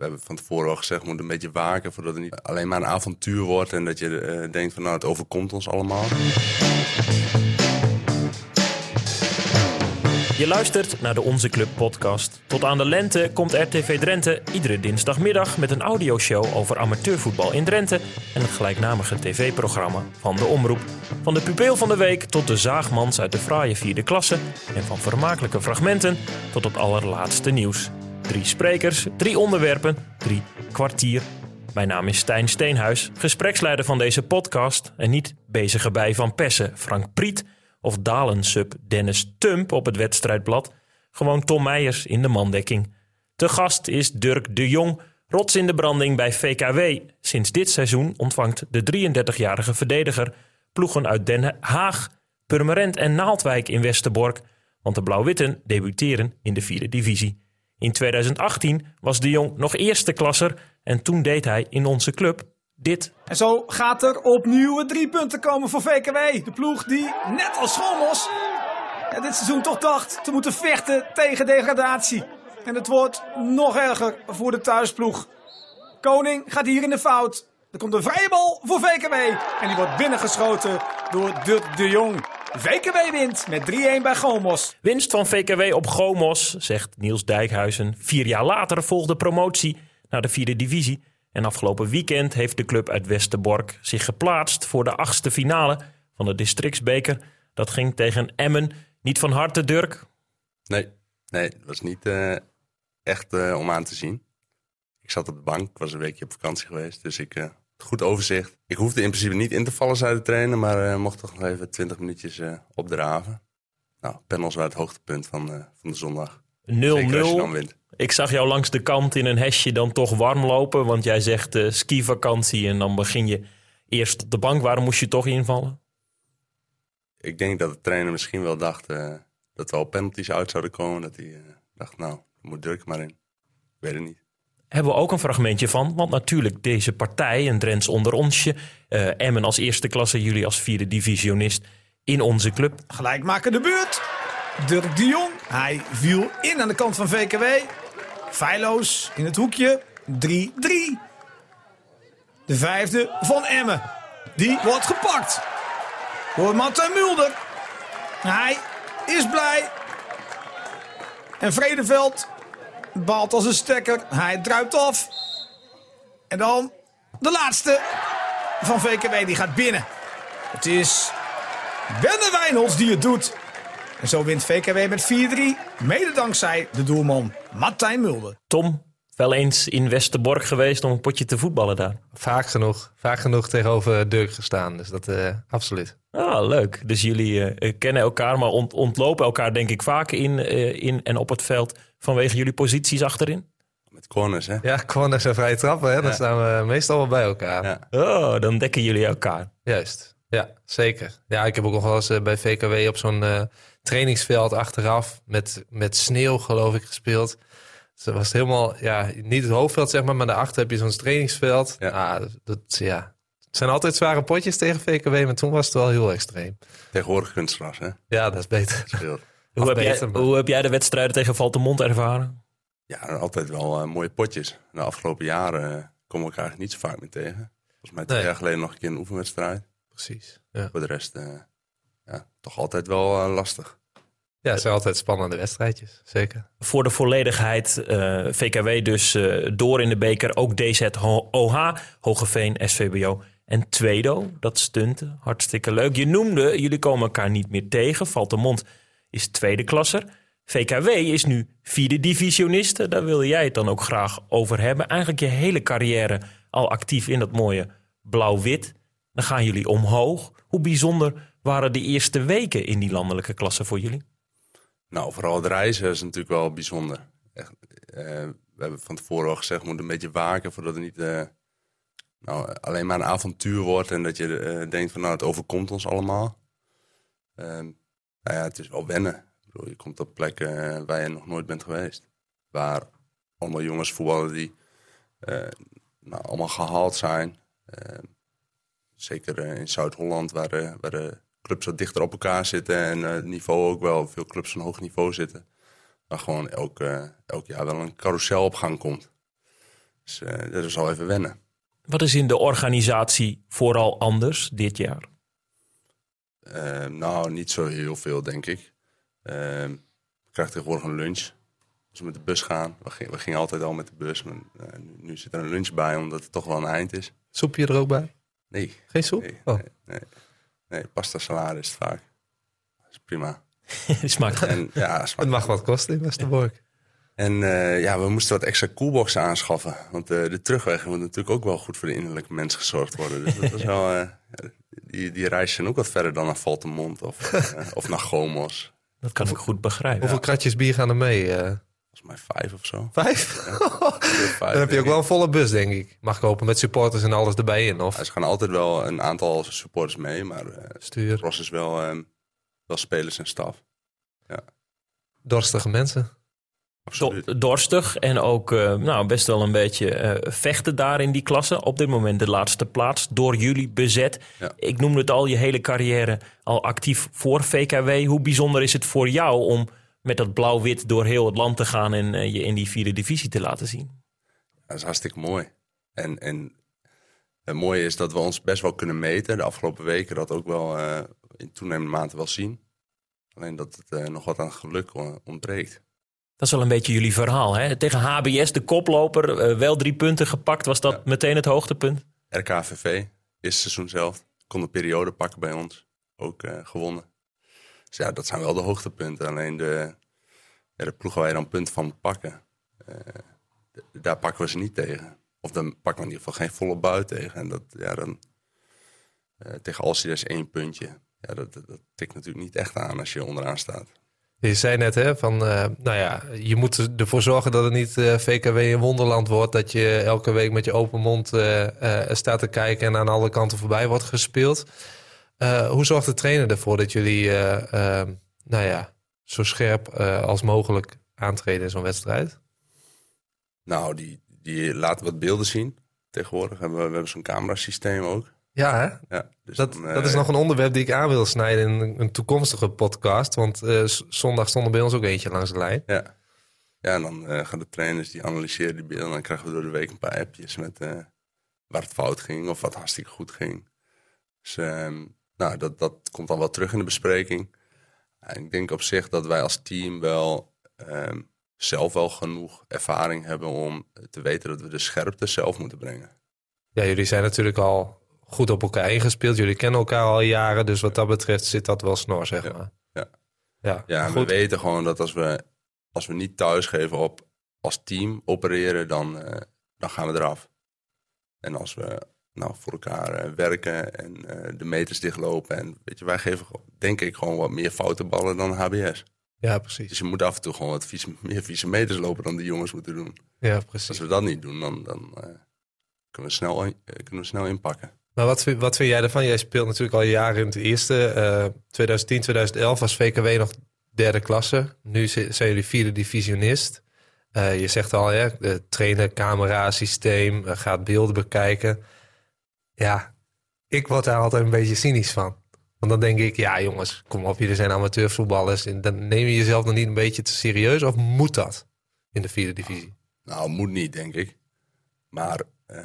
we hebben van tevoren al gezegd, we moeten een beetje waken voordat het niet alleen maar een avontuur wordt en dat je eh, denkt van nou het overkomt ons allemaal. Je luistert naar de Onze Club podcast. Tot aan de lente komt RTV Drenthe iedere dinsdagmiddag met een audioshow over amateurvoetbal in Drenthe en het gelijknamige tv-programma van de Omroep. Van de pupeel van de week tot de zaagmans uit de fraaie vierde klasse en van vermakelijke fragmenten tot het allerlaatste nieuws. Drie sprekers, drie onderwerpen, drie kwartier. Mijn naam is Stijn Steenhuis, gespreksleider van deze podcast en niet bezige bij Van Pessen, Frank Priet of Dalensub Dennis Tump op het wedstrijdblad. Gewoon Tom Meijers in de mandekking. Te gast is Dirk de Jong, rots in de branding bij VKW. Sinds dit seizoen ontvangt de 33-jarige verdediger ploegen uit Den Haag, Purmerend en Naaldwijk in Westerbork. Want de Blauw-Witten debuteren in de vierde divisie. In 2018 was de Jong nog eerste klasser en toen deed hij in onze club dit. En zo gaat er opnieuw drie punten komen voor VKW. De ploeg die, net als Schommels, dit seizoen toch dacht te moeten vechten tegen degradatie. En het wordt nog erger voor de thuisploeg. Koning gaat hier in de fout. Er komt een vrije bal voor VKW. En die wordt binnengeschoten door Dirk de Jong. VKW wint met 3-1 bij Gomos. Winst van VKW op Gomos, zegt Niels Dijkhuizen. Vier jaar later volgde promotie naar de vierde divisie. En afgelopen weekend heeft de club uit Westerbork zich geplaatst voor de achtste finale van de districtsbeker. Dat ging tegen Emmen. Niet van harte, Dirk? Nee, nee het was niet uh, echt uh, om aan te zien. Ik zat op de bank, ik was een weekje op vakantie geweest, dus ik uh, goed overzicht. Ik hoefde in principe niet in te vallen, zei de trainer, maar mocht toch nog even 20 minuutjes opdraven. Nou, panels waren het hoogtepunt van, van de zondag. 0-0. Ik zag jou langs de kant in een hesje dan toch warm lopen. Want jij zegt skivakantie en dan begin je eerst op de bank. Waarom moest je toch invallen? Ik denk dat de trainer misschien wel dacht dat er al penalties uit zouden komen. Dat hij dacht, nou, moet Dirk maar in. Ik weet het niet. Hebben we ook een fragmentje van. Want natuurlijk deze partij, een Drents onder onsje. Emmen als eerste klasse, jullie als vierde divisionist in onze club. Gelijk maken de buurt. Dirk de Jong. Hij viel in aan de kant van VKW. Feilloos in het hoekje. 3-3. De vijfde van Emmen. Die wordt gepakt. Door Martin Mulder. Hij is blij. En Vredeveld baalt als een stekker. Hij druipt af. En dan de laatste van VKW. Die gaat binnen. Het is Benne Wijnholz die het doet. En zo wint VKW met 4-3, mede dankzij de doelman Martijn Mulder. Tom, wel eens in Westerbork geweest om een potje te voetballen daar? Vaak genoeg. Vaak genoeg tegenover Dirk gestaan. Dus dat uh, absoluut. Ah, leuk. Dus jullie uh, kennen elkaar, maar ont ontlopen elkaar denk ik vaak in, uh, in en op het veld vanwege jullie posities achterin? Met corners, hè? Ja, corners en vrije trappen, hè? Ja. Dan staan we meestal wel bij elkaar. Ja. Oh, dan dekken jullie elkaar. Juist. Ja, zeker. Ja, ik heb ook nog wel eens bij VKW op zo'n trainingsveld achteraf met, met sneeuw, geloof ik, gespeeld. Dus dat was helemaal, ja, niet het hoofdveld zeg maar, maar daarachter heb je zo'n trainingsveld. Ja. Ah, dat, ja. Het zijn altijd zware potjes tegen VKW, maar toen was het wel heel extreem. Tegenwoordig kunstgras, hè? Ja, dat is beter. hoe, heb jij, hoe heb jij de wedstrijden tegen Valtemont ervaren? Ja, altijd wel uh, mooie potjes. De afgelopen jaren uh, komen we elkaar niet zo vaak meer tegen. Volgens mij twee nee. jaar geleden nog een keer een oefenwedstrijd. Precies. Ja. Voor de rest... Uh, ja, toch altijd wel uh, lastig. Ja, het zijn altijd spannende wedstrijdjes, zeker. Voor de volledigheid, uh, VKW dus uh, door in de beker. Ook DZOH, Hogeveen, SVBO en Tweedo. Dat stunten, hartstikke leuk. Je noemde, jullie komen elkaar niet meer tegen. Valtemont is tweede klasser. VKW is nu vierde divisioniste. Daar wilde jij het dan ook graag over hebben. Eigenlijk je hele carrière al actief in dat mooie blauw-wit. Dan gaan jullie omhoog. Hoe bijzonder waren de eerste weken in die landelijke klasse voor jullie? Nou, vooral het reizen is natuurlijk wel bijzonder. Echt, uh, we hebben van tevoren al gezegd, we moeten een beetje waken voordat het niet uh, nou, alleen maar een avontuur wordt en dat je uh, denkt van nou, het overkomt ons allemaal. Ehm, nou ja, het is wel wennen. Bedoel, je komt op plekken waar je nog nooit bent geweest. Waar allemaal jongens voetballen die nou, allemaal gehaald zijn. Ehm, zeker in Zuid-Holland, waar, waar de clubs wat dichter op elkaar zitten en het niveau ook wel, veel clubs van hoog niveau zitten. Waar gewoon elk, elk jaar wel een carousel op gang komt. Dus eh, dat is al even wennen. Wat is in de organisatie vooral anders dit jaar? Eh, nou, niet zo heel veel, denk ik. Eh, we krijgen tegenwoordig een lunch. Als we met de bus gaan. We gingen, we gingen altijd al met de bus. Maar, eh, nu, nu zit er een lunch bij, omdat het toch wel een eind is. Soepje er ook bij? Nee, Geen soep? nee, Oh. nee, nee. Nee, pasta salade is het vaak. Dat is prima. Smaakt En, ja, Het smaakt mag wat kosten in Westerbork. En eh, ja, we moesten wat extra koelboxen aanschaffen. Want eh, de terugweg moet natuurlijk ook wel goed voor de innerlijke mens gezorgd worden. Dus dat was wel, eh, ja, die, die reizen zijn ook wat verder dan naar Valtemont of, of naar Gomos. Dat kan ik goed begrijpen. Hoeveel kratjes bier gaan er mee? eh? Volgens mij vijf of zo. vijf? Vijf, Dan heb je ook wel een volle bus, denk ik. Mag ik hopen met supporters en alles erbij in. Of Ja, ze gaan altijd wel een aantal supporters mee, maar eh stuur. Ros is wel, eh, wel spelers en staf. Dorstige mensen. Do- dorstig en ook eh, nou, best wel een beetje eh, vechten daar in die klasse. Op dit moment de laatste plaats door jullie bezet. Ja. Ik noemde het al, je hele carrière al actief voor VKW. Hoe bijzonder is het voor jou om met dat blauw-wit door heel het land te gaan en eh, je in die vierde divisie te laten zien? Dat is hartstikke mooi. En, en het mooie is dat we ons best wel kunnen meten. De afgelopen weken dat ook wel in toenemende mate wel zien. Alleen dat het nog wat aan geluk ontbreekt. Dat is wel een beetje jullie verhaal. Hè? Tegen HBS, de koploper, eh, wel drie punten gepakt. Was dat Ja. meteen het hoogtepunt? RKVV, eerste seizoen zelf, kon de periode pakken bij ons. Ook eh, gewonnen. Dus ja, dat zijn wel de hoogtepunten. Alleen de, ja, de ploeg waar je dan punten van moet pakken, eh, daar pakken we ze niet tegen. Of dan pakken we in ieder geval geen volle buit tegen. En dat, ja, dan, eh, tegen Alcide is één puntje. Ja, dat, dat, dat tikt natuurlijk niet echt aan als je onderaan staat. Je zei net, hè, van, eh, nou ja, je moet ervoor zorgen dat het niet eh, VKW een wonderland wordt. Dat je elke week met je open mond eh, staat te kijken en aan alle kanten voorbij wordt gespeeld. Hoe zorgt de trainer ervoor dat jullie, nou ja, zo scherp als mogelijk aantreden in zo'n wedstrijd? Nou, die, die laten wat beelden zien. Tegenwoordig hebben we, we hebben zo'n camerasysteem ook. Ja, hè? Ja, dus Dat, dan, dat is eh, nog een onderwerp die ik aan wil snijden in een, toekomstige podcast. Want eh, zondag stond er bij ons ook eentje langs de lijn. Ja. Ja, en dan eh, gaan de trainers die analyseren die beelden. En dan krijgen we door de week een paar appjes met waar het fout ging of wat hartstikke goed ging. Dus ehm, nou, dat, dat komt dan wel terug in de bespreking. En ik denk op zich dat wij als team wel ehm, zelf wel genoeg ervaring hebben om te weten dat we de scherpte zelf moeten brengen. Ja, jullie zijn natuurlijk al goed op elkaar ingespeeld. Jullie kennen elkaar al jaren. Dus wat dat betreft zit dat wel snor, zeg Ja, maar. ja. Ja, we weten gewoon dat als we, als we niet thuisgeven op als team opereren, dan, eh, dan gaan we eraf. En als we nou, voor elkaar eh, werken en eh, de meters dichtlopen. En weet je, wij geven denk ik gewoon wat meer foute ballen dan HBS. Ja, Dus precies. je moet af en toe gewoon wat vieze, meer vieze meters lopen dan die jongens moeten doen. Ja, Als precies. we dat niet doen, dan, dan kunnen, we snel, kunnen we snel inpakken. Maar wat, wat vind jij ervan? Jij speelt natuurlijk al jaren in het eerste. Eh 2010, 2011 was VKW nog derde klasse. Nu zi- zijn jullie vierde divisionist. Eh, je zegt al, hè, de trainer, camera, systeem, eh, gaat beelden bekijken. Ja, ik word daar altijd een beetje cynisch van. Want dan denk ik, ja jongens, kom op, jullie zijn amateurvoetballers. En dan neem je jezelf nog niet een beetje te serieus? Of moet dat in de vierde divisie? Nou, moet niet, denk ik. Maar eh,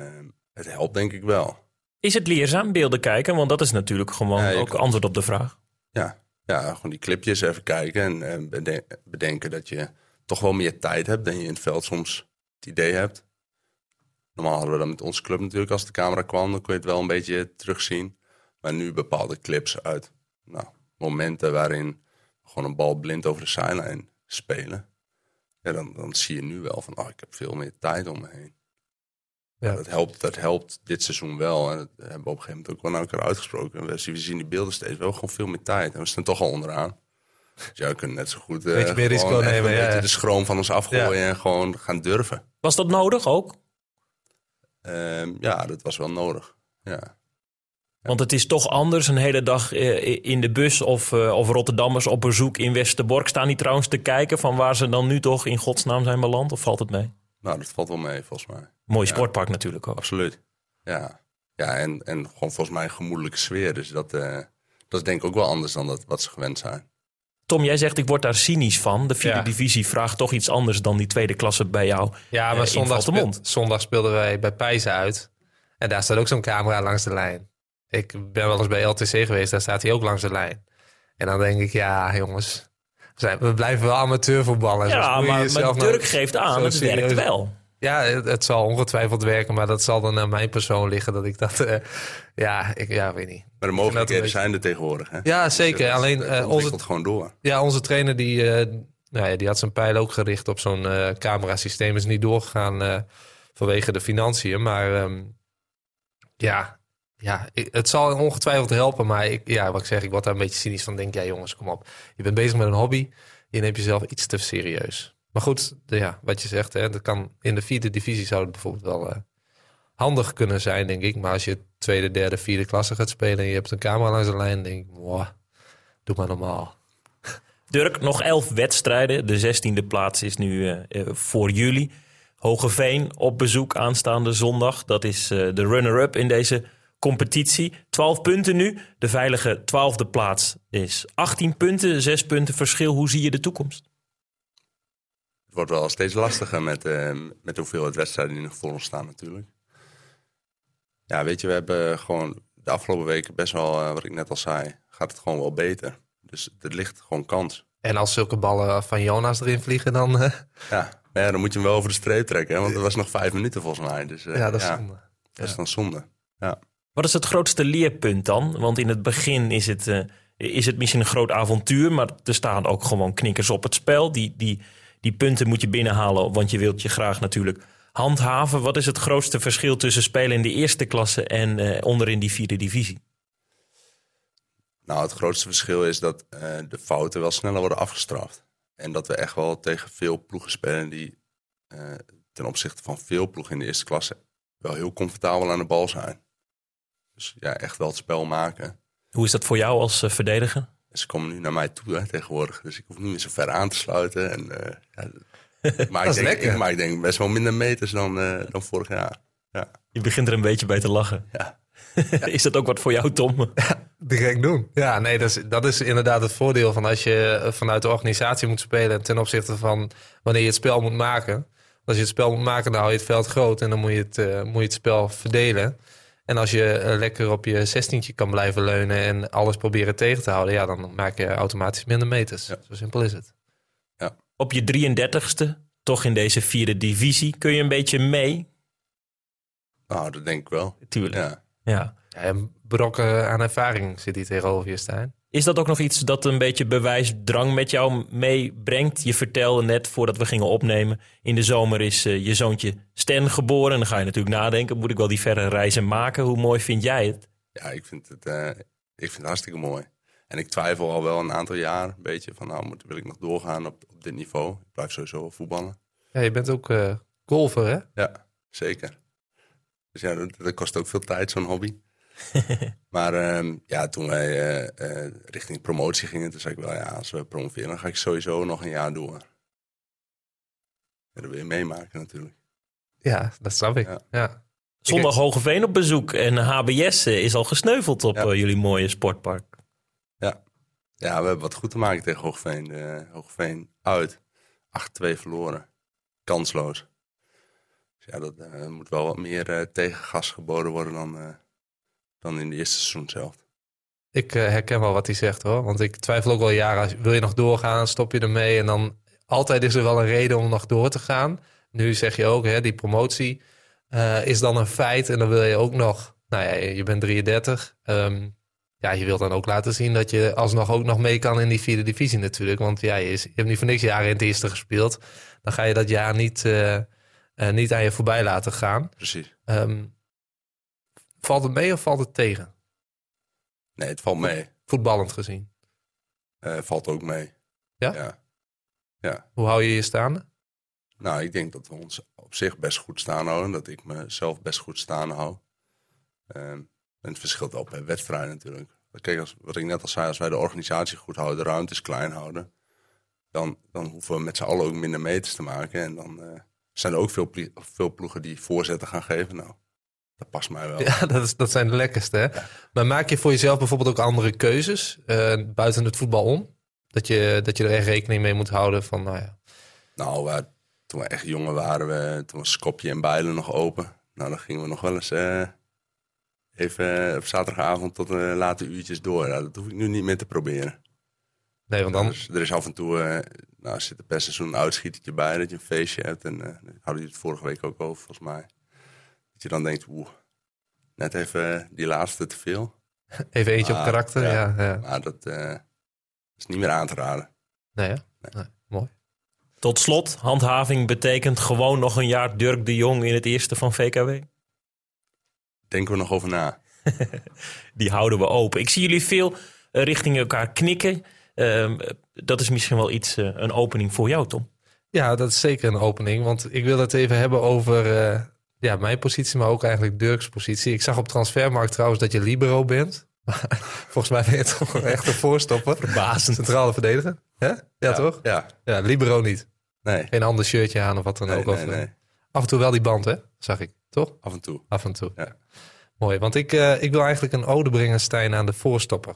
het helpt denk ik wel. Is het leerzaam beelden kijken? Want dat is natuurlijk gewoon Ja, ook kan- antwoord op de vraag. Ja, ja, gewoon die clipjes even kijken en eh, bede- bedenken dat je toch wel meer tijd hebt dan je in het veld soms het idee hebt. Normaal hadden we dat met onze club natuurlijk. Als de camera kwam, dan kon je het wel een beetje terugzien. Maar nu bepaalde clips uit nou, momenten waarin gewoon een bal blind over de sideline spelen. Ja, dan, dan zie je nu wel van, oh, ik heb veel meer tijd om me heen. Ja. Dat, helpt, dat helpt dit seizoen wel. En dat hebben we op een gegeven moment ook wel naar elkaar uitgesproken. We zien, we zien die beelden steeds wel gewoon veel meer tijd. En we staan toch al onderaan. Dus ja, we kunnen net zo goed eh, Beetje meer risico nemen, een ja, beetje ja. de schroom van ons afgooien en gewoon gaan durven. Was dat nodig ook? Ehm, ja, dat was wel nodig. Ja. Want het is toch anders een hele dag eh, in de bus of, eh, of Rotterdammers op bezoek in Westerbork. Staan die trouwens te kijken van waar ze dan nu toch in godsnaam zijn beland? Of valt het mee? Nou, dat valt wel mee volgens mij. Mooi Ja. sportpark natuurlijk ook. Absoluut. Ja, ja en, en gewoon volgens mij een gemoedelijke sfeer. Dus dat, eh, dat is denk ik ook wel anders dan dat, wat ze gewend zijn. Tom, jij zegt ik word daar cynisch van. De vierde Ja. divisie vraagt toch iets anders dan die tweede klasse bij jou. Ja, eh, maar in zondag, speel- zondag speelden wij bij Pijzen uit. En daar staat ook zo'n camera langs de lijn. Ik ben wel eens bij LTC geweest, daar staat hij ook langs de lijn. En dan denk ik, ja jongens, we, blijven wel amateurvoetballen. Zoals Ja, maar, maar nou- Dirk geeft aan, het werkt wel. Ja, het, het zal ongetwijfeld werken, maar dat zal dan aan mijn persoon liggen dat ik dat, eh, ja, ik ja, weet niet. Maar de mogelijkheden beetje- zijn er tegenwoordig. Hè? Ja, zeker. Dus Alleen het eh, onze, gewoon door. Ja, onze trainer die, nou ja, die had zijn pijl ook gericht op zo'n camerasysteem. Is niet doorgegaan vanwege de financiën. Maar ehm, ja, ja het zal ongetwijfeld helpen. Maar ik, ja, wat ik zeg, ik word daar een beetje cynisch van. Denk, ja jongens, kom op. Je bent bezig met een hobby. Je neemt jezelf iets te serieus. Maar goed, ja, wat je zegt, hè, dat kan in de vierde divisie zou het bijvoorbeeld wel eh, handig kunnen zijn, denk ik. Maar als je tweede, derde, vierde klasse gaat spelen en je hebt een camera langs de lijn, denk ik, wow, doe maar normaal. Dirk, nog elf wedstrijden. De zestiende plaats is nu eh, voor jullie. Hogeveen op bezoek aanstaande zondag. Dat is de runner-up in deze competitie. 12 punten nu. De veilige twaalfde plaats is 18 punten. 6 punten verschil. Hoe zie je de toekomst? Het wordt wel steeds lastiger met, eh, met de hoeveelheid wedstrijden die nog voor ons staan natuurlijk. Ja, weet je, we hebben gewoon de afgelopen weken best wel, eh, wat ik net al zei, gaat het gewoon wel beter. Dus er ligt gewoon kans. En als zulke ballen van Jonas erin vliegen, dan... eh, Ja, maar ja, dan moet je hem wel over de streep trekken, hè, want er was nog vijf minuten volgens mij. Dus eh, ja, dat is ja, zonde. dat is dan zonde. Ja. Wat is het grootste leerpunt dan? Want in het begin is het, eh, is het misschien een groot avontuur, maar er staan ook gewoon knikkers op het spel. Die, die, die punten moet je binnenhalen, want je wilt je graag natuurlijk handhaven. Wat is het grootste verschil tussen spelen in de eerste klasse en eh onder in die vierde divisie? Nou, het grootste verschil is dat eh, de fouten wel sneller worden afgestraft. En dat we echt wel tegen veel ploegen spelen die eh, ten opzichte van veel ploegen in de eerste klasse wel heel comfortabel aan de bal zijn. Dus ja, echt wel het spel maken. Hoe is dat voor jou als eh, verdediger? En ze komen nu naar mij toe hè, tegenwoordig. Dus ik hoef niet meer zo ver aan te sluiten. En, eh, ja, maar, ik denk, lekker. ik, maar ik denk best wel minder meters dan, eh, dan vorig jaar. Ja, Je begint er een beetje bij te lachen. ja. is dat ook wat voor jou, Tom? Direct doen. Ja, nee, dat is, dat is inderdaad het voordeel van als je eh, vanuit de organisatie moet spelen ten opzichte van wanneer je het spel moet maken. Als je het spel moet maken, dan hou je het veld groot en dan moet je het, eh, moet je het spel verdelen. En als je eh, lekker op je zestientje kan blijven leunen en alles proberen tegen te houden, ja, dan maak je automatisch minder meters. Ja. Zo simpel is het. Op je 33ste, toch in deze vierde divisie, kun je een beetje mee? Nou, dat denk ik wel. Tuurlijk. Ja. ja. Ja, een brok eh, aan ervaring zit hier tegenover je staan. Is dat ook nog iets dat een beetje bewijsdrang met jou meebrengt? Je vertelde net voordat we gingen opnemen. In de zomer is eh, je zoontje Stan geboren. En dan ga je natuurlijk nadenken: moet ik wel die verre reizen maken? Hoe mooi vind jij het? Ja, ik vind het, eh, ik vind het hartstikke mooi. En ik twijfel al wel een aantal jaar een beetje van, nou, moet, wil ik nog doorgaan op, op dit niveau? Ik blijf sowieso wel voetballen. Ja, je bent ook eh, golfer, hè? Ja, zeker. Dus ja, dat, dat kost ook veel tijd, zo'n hobby. maar ehm, ja, toen wij eh, eh, richting promotie gingen, toen zei ik wel, ja, als we promoveren, dan ga ik sowieso nog een jaar door. En dat wil je meemaken natuurlijk. Ja, dat snap ik. Ja. Ja. Zondag Hogeveen op bezoek. En HBS eh, is al gesneuveld op Ja. jullie mooie sportpark. Ja, we hebben wat goed te maken tegen Hoogveen. De Hoogveen uit. 8-2 verloren. Kansloos. Dus ja, dat moet wel wat meer eh, tegengas geboden worden dan, eh, dan in de eerste seizoen zelf. Ik eh, herken wel wat hij zegt hoor. Want ik twijfel ook wel jaren. als- Wil je nog doorgaan? Stop je ermee? En dan altijd is er wel een reden om nog door te gaan. Nu zeg je ook, hè, die promotie eh, is dan een feit. En dan wil je ook nog. Nou ja, je bent 33. Ehm, ja, je wilt dan ook laten zien dat je alsnog ook nog mee kan in die vierde divisie natuurlijk. Want ja, je, is- je hebt niet voor niks jaren in het eerste gespeeld. Dan ga je dat jaar niet, eh, niet aan je voorbij laten gaan. Precies. Ehm, valt het mee of valt het tegen? Nee, het valt mee. Voetballend gezien. Eh, valt ook mee. Ja? ja. Ja. Hoe hou je je staande? Nou, ik denk dat we ons op zich best goed staan houden. Dat ik mezelf best goed staan hou. Ehm, en het verschilt wel per wedstrijd natuurlijk. Kijk, als, wat ik net al zei, als wij de organisatie goed houden, de ruimtes klein houden, dan, dan hoeven we met z'n allen ook minder meters te maken. En dan eh, zijn er ook veel, veel ploegen die voorzetten gaan geven. Nou, dat past mij wel. Ja, dat, is, dat zijn de lekkerste. Hè? Maar maak je voor jezelf bijvoorbeeld ook andere keuzes eh, buiten het voetbal om? Dat je, dat je er echt rekening mee moet houden van, nou ja. Nou, toen we echt jongen waren, we, toen was Skopje en Bijlen nog open. Nou, dan gingen we nog wel eens eh, even op zaterdagavond tot eh, late uurtjes door. Nou, dat hoef ik nu niet meer te proberen. Nee, want dan, Dus er is af en toe, nou, zit er per seizoen een uitschietertje bij, dat je een feestje hebt. En daar hadden we het vorige week ook over, volgens mij. Je dan denkt, oeh, net even eh, die laatste te veel. even eentje op karakter. Ja, ja. ja. Maar dat eh, is niet meer aan te raden. Nee, ja? Nee, mooi. Tot slot, handhaving betekent gewoon nog een jaar Dirk de Jong in het eerste van VKW. Denken we nog over na. Die houden we open. Ik zie jullie veel eh, richting elkaar knikken. Ehm, dat is misschien wel iets, een opening voor jou, Tom. Ja, dat is zeker een opening. Want ik wil het even hebben over eh, ja, mijn positie, maar ook eigenlijk Dirk's positie. Ik zag op Transfermarkt trouwens dat je libero bent. Volgens mij ben je toch een echte voorstopper. Verbazend. Centrale verdediger. Hè? Ja, toch? Ja, Ja, libero niet. nee. Geen ander shirtje aan of wat dan Nee, ook. nee, Of, nee. Af en toe wel die band, hè? Zag ik. Toch? Af en toe. Af en toe. Ja. Mooi, want ik, eh, ik wil eigenlijk een ode brengen, Stijn, aan de voorstopper.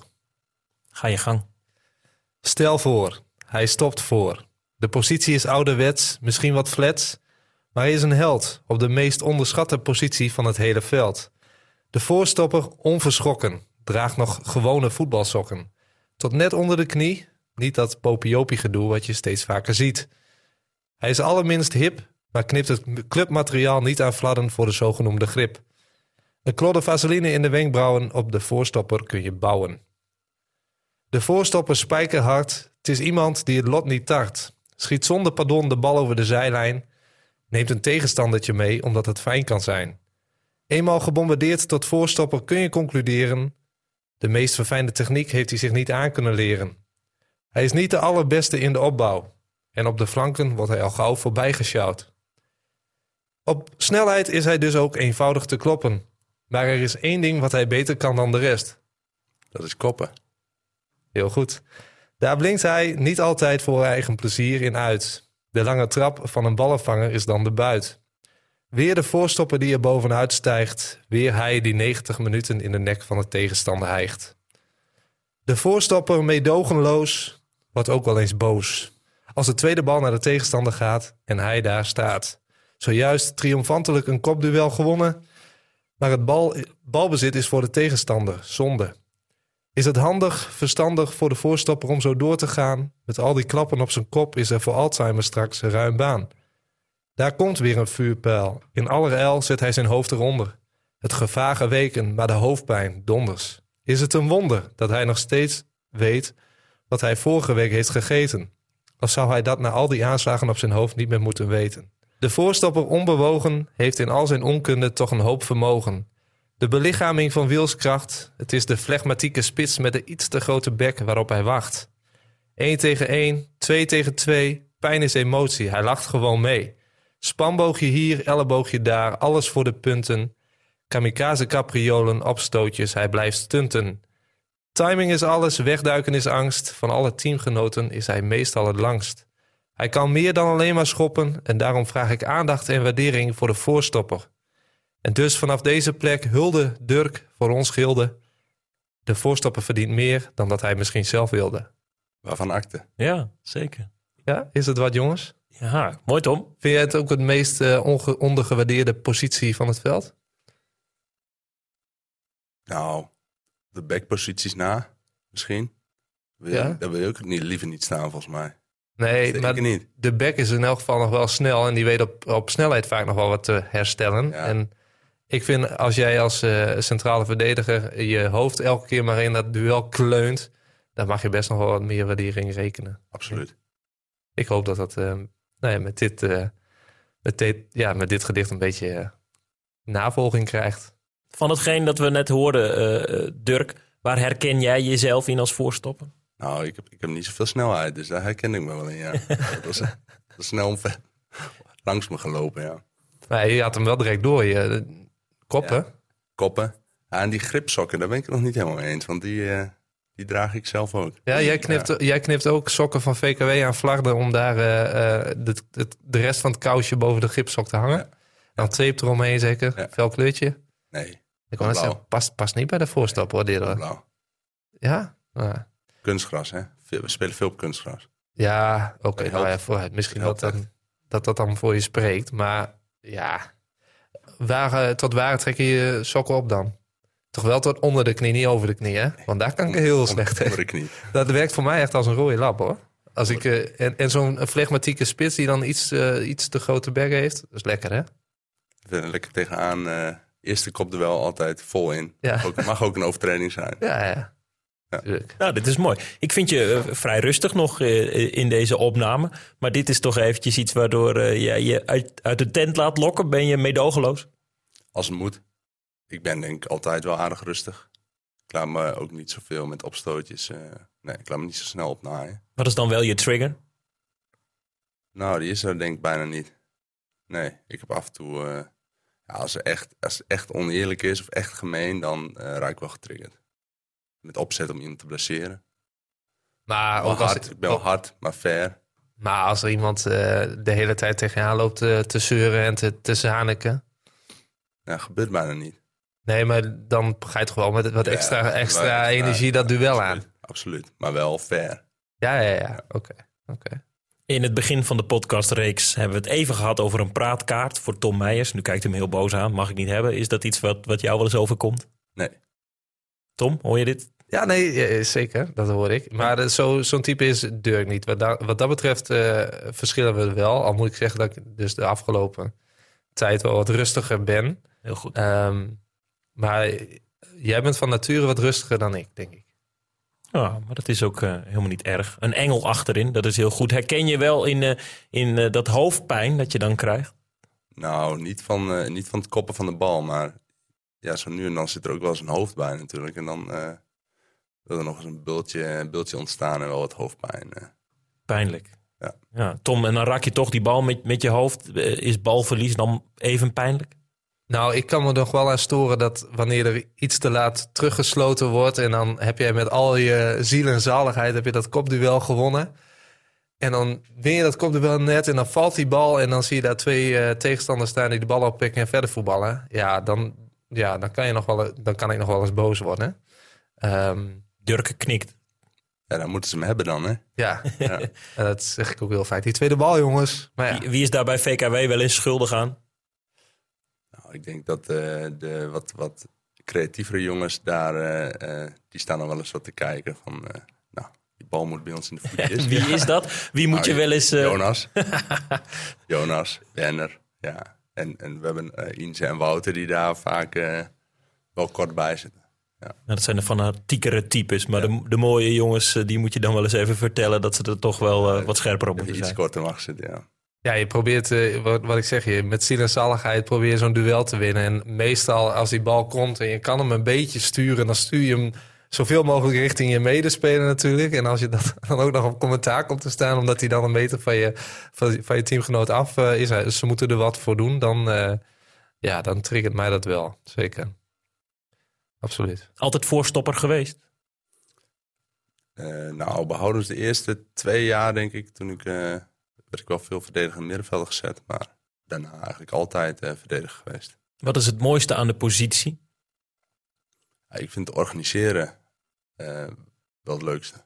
Ga je gang. Stel voor, hij stopt voor. De positie is ouderwets, misschien wat flats, maar hij is een held op de meest onderschatte positie van het hele veld. De voorstopper onverschrokken, draagt nog gewone voetbalsokken. Tot net onder de knie, niet dat popiopie gedoe wat je steeds vaker ziet. Hij is allerminst hip, maar knipt het clubmateriaal niet aan fladden voor de zogenoemde grip. Een klodder vaseline in de wenkbrauwen op de voorstopper kun je bouwen. De voorstopper spijkerhard. Het is iemand die het lot niet tart. Schiet zonder pardon de bal over de zijlijn. Neemt een tegenstandertje mee omdat het fijn kan zijn. Eenmaal gebombardeerd tot voorstopper kun je concluderen. De meest verfijnde techniek heeft hij zich niet aan kunnen leren. Hij is niet de allerbeste in de opbouw. En op de flanken wordt hij al gauw voorbijgesjouwd. Op snelheid is hij dus ook eenvoudig te kloppen. Maar er is één ding wat hij beter kan dan de rest. Dat is koppen. Heel goed. Daar blinkt hij niet altijd voor eigen plezier in uit. De lange trap van een ballenvanger is dan de buit. Weer de voorstopper die er bovenuit stijgt. Weer hij die 90 minuten in de nek van de tegenstander hijgt. De voorstopper meedogenloos wordt ook wel eens boos. Als de tweede bal naar de tegenstander gaat en hij daar staat. Zojuist triomfantelijk een kopduel gewonnen. Maar het bal, balbezit is voor de tegenstander zonde. Is het handig, verstandig voor de voorstopper om zo door te gaan? Met al die klappen op zijn kop is er voor Alzheimer straks ruim baan. Daar komt weer een vuurpijl. In allerijl zet hij zijn hoofd eronder. Het gevaar geweken, maar de hoofdpijn donders. Is het een wonder dat hij nog steeds weet wat hij vorige week heeft gegeten? Of zou hij dat na al die aanslagen op zijn hoofd niet meer moeten weten? De voorstopper onbewogen heeft in al zijn onkunde toch een hoop vermogen. De belichaming van wilskracht. Het is de flegmatieke spits met de iets te grote bek waarop hij wacht. 1 tegen 1, 2 tegen 2. Pijn is emotie, hij lacht gewoon mee. Spanboogje hier, elleboogje daar, alles voor de punten. Kamikaze capriolen, opstootjes, hij blijft stunten. Timing is alles, wegduiken is angst. Van alle teamgenoten is hij meestal het langst. Hij kan meer dan alleen maar schoppen en daarom vraag ik aandacht en waardering voor de voorstopper. En dus vanaf deze plek hulde Dirk voor ons gilde. De voorstopper verdient meer dan dat hij misschien zelf wilde. Waarvan akte? Ja, zeker. Ja, is het wat jongens? Ja, mooi Tom. Vind jij het ook het meest eh, ondergewaardeerde positie van het veld? Nou, de backposities na, misschien. Wil je, Ja? Daar wil je ook niet, liever niet staan, volgens mij. Nee, Zeker maar niet. de back is in elk geval nog wel snel en die weet op, op snelheid vaak nog wel wat te herstellen. Ja. En ik vind als jij als eh, centrale verdediger je hoofd elke keer maar in dat duel kleunt, dan mag je best nog wel wat meer waardering rekenen. Absoluut. Ik hoop dat dat eh, nou ja, met, dit, eh, met, dit, ja, met dit gedicht een beetje eh, navolging krijgt. Van hetgeen dat we net hoorden, Dirk, waar herken jij jezelf in als voorstopper? Nou, ik heb, ik heb niet zoveel snelheid, dus daar herken ik me wel in, ja. dat was, dat was snel langs me gelopen, ja. Maar je had hem wel direct door. Je, koppen. Koppen. Ja, en die gripsokken, daar ben ik het nog niet helemaal mee eens, want die, eh, die draag ik zelf ook. Ja, jij knipt, jij knipt ook sokken van VKW aan Vlagden om daar eh, eh, de, de, de rest van het kousje boven de gipsok te hangen. Ja. Dan tape eromheen zeker, Ja. fel kleurtje. Nee, Ik zeggen, past, past niet bij de voorstap hoor, dit. hoor. blauw. Ja? Ah. Kunstgras, hè? Veel- We spelen veel op kunstgras. Ja, oké. Dat nou ja. Misschien Dat dan, dat dat dan voor je spreekt. Maar ja, tot waar trek je je sokken op dan? Toch wel tot onder de knie, niet over de knie, hè? Want daar kan ik heel slecht Onder tegen. de knie. Dat werkt voor mij echt als een rode lap, hoor. Als ik, eh, en en zo'n flegmatieke spits die dan iets, eh, iets te grote bergen heeft, dat is lekker, hè? Lekker tegenaan. eh eerste kop er wel altijd vol in. Ja. Mag, ook, mag ook een overtreding zijn. Ja, ja. Ja. Nou, dit is mooi. Ik vind je eh, vrij rustig nog eh, in deze opname. Maar dit is toch eventjes iets waardoor eh, jij je uit, uit de tent laat lokken. Ben je meedogenloos? Als het moet. Ik ben denk ik altijd wel aardig rustig. Ik laat me ook niet zoveel met opstootjes. eh, nee, ik laat me niet zo snel opnaaien. Wat is dan wel je trigger? Nou, die is er denk ik bijna niet. Nee, ik heb af en toe... eh, ja, als, het echt, als het echt oneerlijk is of echt gemeen, dan eh raak ik wel getriggerd. Met opzet om iemand te blesseren. Maar Wel ook als, hard, ik ben wel hard, maar fair. maar als er iemand eh, de hele tijd tegen je aan loopt te, te zeuren en te, te zaniken... Ja, gebeurt bijna niet. Nee, maar dan ga je toch wel met wat Ja, extra, extra energie dat duel aan. Absoluut. Maar wel fair. Ja, ja, ja. Oké. oké. In het begin van de podcastreeks hebben we het even gehad over een praatkaart voor Tom Meijers. Nu kijkt hij hem heel boos aan. Mag ik niet hebben. Is dat iets wat, wat jou wel eens overkomt? Nee. Tom, hoor je dit? Ja, nee, zeker. Dat hoor ik. Maar eh, zo, zo'n type is Dirk niet. Wat, da- wat dat betreft eh, verschillen we wel. Al moet ik zeggen dat ik dus de afgelopen tijd wel wat rustiger ben. Heel goed. Ehm, maar jij bent van nature wat rustiger dan ik, denk ik. Ja, maar dat is ook eh, helemaal niet erg. Een engel achterin, dat is heel goed. Herken je wel in, in dat hoofdpijn dat je dan krijgt? Nou, niet van, niet van het koppen van de bal, maar ja, zo nu en dan zit er ook wel eens een hoofd bij natuurlijk. En dan eh, wil er nog eens een bultje, een bultje ontstaan en wel wat hoofdpijn. eh. Pijnlijk. Ja. ja. Tom, en dan raak je toch die bal met, met je hoofd. Eh, Is balverlies dan even pijnlijk? Nou, ik kan me nog wel aan storen dat wanneer er iets te laat teruggesloten wordt... en dan heb jij met al je ziel en zaligheid heb je dat kopduel gewonnen... En dan win je dat kopduel net en dan valt die bal... en dan zie je daar twee eh, tegenstanders staan die de bal oppikken en verder voetballen. Ja, dan, ja, dan, kan, je nog wel, dan kan ik nog wel eens boos worden. Ehm, Durke knikt. Ja, dan moeten ze hem hebben dan, hè? ja, Ja. en dat zeg ik ook heel vaak. Die tweede bal, jongens. Maar ja, Wie, wie is daar bij VKW wel eens schuldig aan? Nou, ik denk dat eh, de wat, wat creatievere jongens daar, eh, eh, die staan dan wel eens wat te kijken van, eh, nou, die bal moet bij ons in de voetjes. Wie is dat? Wie moet Nou, je wel eens... Jonas. Jonas, Werner, ja. En, en we hebben eh Inze en Wouter die daar vaak eh, wel kort bij zitten. Nou, dat zijn de fanatiekere types. Maar de, de mooie jongens, eh, die moet je dan wel eens even vertellen... dat ze er toch wel wat scherper op moeten je iets zijn. korter mag zitten, ja. Ja, je probeert, wat, wat ik zeg, je, met ziel en zaligheid probeer je zo'n duel te winnen. En meestal als die bal komt en je kan hem een beetje sturen, dan stuur je hem zoveel mogelijk richting je medespeler natuurlijk. En als je dat dan ook nog op commentaar komt te staan, omdat hij dan een meter van je, van, van je teamgenoot af eh, is, dus ze moeten er wat voor doen, dan, eh, ja, dan triggert mij dat wel. Zeker. Absoluut. Altijd voorstopper geweest. Eh, nou, behoudens de eerste twee jaar, denk ik, toen ik, eh, werd ik wel veel verdedigend middenveld gezet. Maar daarna eigenlijk altijd eh verdediger geweest. Wat is het mooiste aan de positie? Ja, ik vind het organiseren eh, wel het leukste.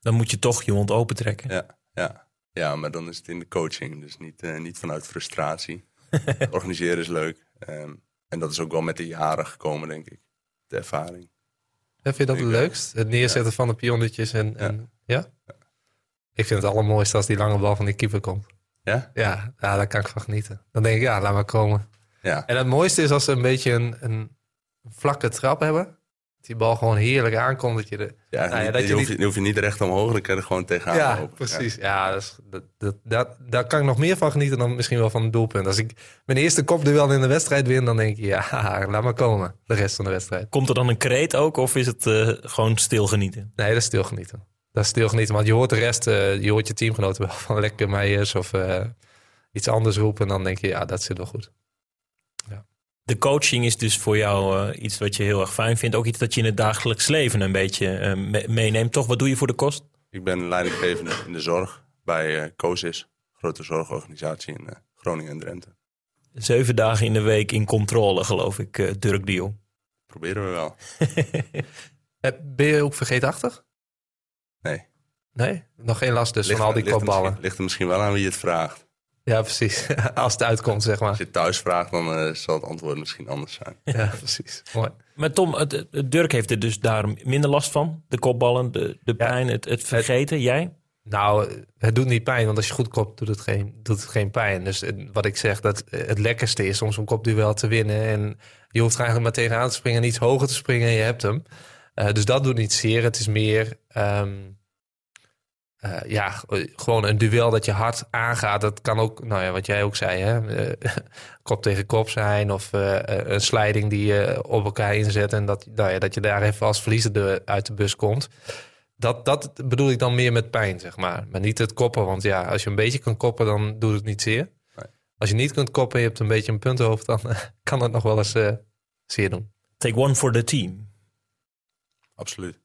Dan moet je toch je mond open trekken. Ja, ja. ja, maar dan is het in de coaching. Dus niet, eh, niet vanuit frustratie. organiseren is leuk. Ehm, en dat is ook wel met de jaren gekomen, denk ik. De ervaring. Vind je dat het Ik, leukst? Het neerzetten van de pionnetjes en, en ja? Ik vind het allermooiste als die lange bal van die keeper komt. Ja? Ja, ja, daar kan ik van genieten. Dan denk ik, ja, laat maar komen. Ja. En het mooiste is als ze een beetje een, een vlakke trap hebben. Dat die bal gewoon heerlijk aankomt. Dat je de, Ja, Nou ja, dat je, je hoeft, niet- je hoeft je niet recht omhoog, dan kan je er gewoon tegenaan ja, lopen. precies. Ja, dat is, dat, dat, dat- daar kan ik nog meer van genieten dan misschien wel van het doelpunt. Als ik mijn eerste kopduel in de wedstrijd win, dan denk ik, ja, laat maar komen. De rest van de wedstrijd. Komt er dan een kreet ook of is het eh, gewoon stilgenieten? Nee, dat is stilgenieten. Dat is stilgenieten, want je hoort de rest, eh, je hoort je teamgenoten wel van lekker Meijers of eh, iets anders roepen. En dan denk je, ja, dat zit wel goed. De coaching is dus voor jou eh, iets wat je heel erg fijn vindt. Ook iets dat je in het dagelijks leven een beetje eh, me- meeneemt. Toch, wat doe je voor de kost? Ik ben leidinggevende in de zorg bij eh COSIS. Grote zorgorganisatie in Groningen en Drenthe. Zeven dagen in de week in controle, geloof ik, eh, Dirk de Jong. Proberen we wel. Eh, Ben je ook vergeetachtig? Nee. Nee, nog geen last dus Ligt, van al die ligt kopballen. misschien- ligt er misschien wel aan wie het vraagt. Ja, precies. Als het uitkomt, zeg Als maar. je het thuis vraagt, dan eh, zal het antwoord misschien anders zijn. Ja, precies. Mooi. Maar Tom, het, het- Dirk heeft er dus daar minder last van. De kopballen, de, de pijn, het, het vergeten. Jij? Nou, het doet niet pijn, want als je goed kopt, doet het geen, doet het geen pijn. Dus wat ik zeg, dat het lekkerste is om zo'n kopduel te winnen. En je hoeft er eigenlijk maar tegenaan te springen en iets hoger te springen en je hebt hem. Eh, dus dat doet niet zeer. Het is meer, ehm, eh, ja, eh, gewoon een duel dat je hard aangaat. Dat kan ook, nou ja, wat jij ook zei, hè? eh, kop tegen kop zijn. Of eh, een sliding die je op elkaar inzet. En dat, nou ja, dat je daar even als verliezer de- uit de bus komt. Dat, dat bedoel ik dan meer met pijn, zeg maar. Maar niet het koppen. Want ja, als je een beetje kan koppen, dan doet het niet zeer. Nee. Als je niet kunt koppen en je hebt een beetje een puntenhoofd... dan kan het nog wel eens eh, zeer doen. Take one for the team. Absoluut.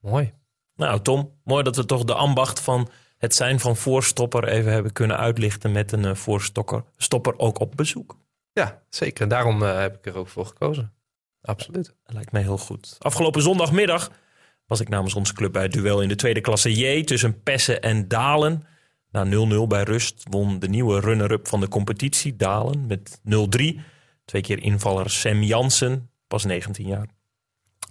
Mooi. Nou, Tom, mooi dat we toch de ambacht van het zijn van voorstopper even hebben kunnen uitlichten met een eh, voorstopper stopper ook op bezoek. Ja, zeker. Daarom eh, heb ik er ook voor gekozen. Absoluut. Dat lijkt mij heel goed. Afgelopen zondagmiddag was ik namens onze club bij het duel in de tweede klasse J tussen Pessen en Dalen. Na 0-0 bij rust won de nieuwe runner-up van de competitie Dalen met 0-3. Twee keer invaller Sam Jansen, pas 19 jaar.